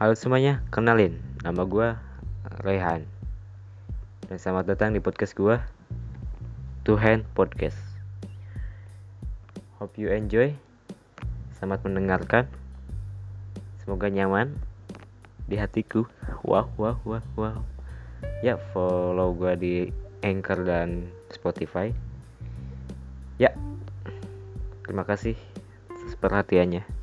Halo semuanya, kenalin, nama gue Rehan. Dan selamat datang di podcast gue Tuhan Podcast. Hope you enjoy. Selamat mendengarkan. Semoga nyaman Di hatiku. Wow, wow, wow, wow. Ya, follow gue di Anchor dan Spotify. Ya Terima kasih atas perhatiannya.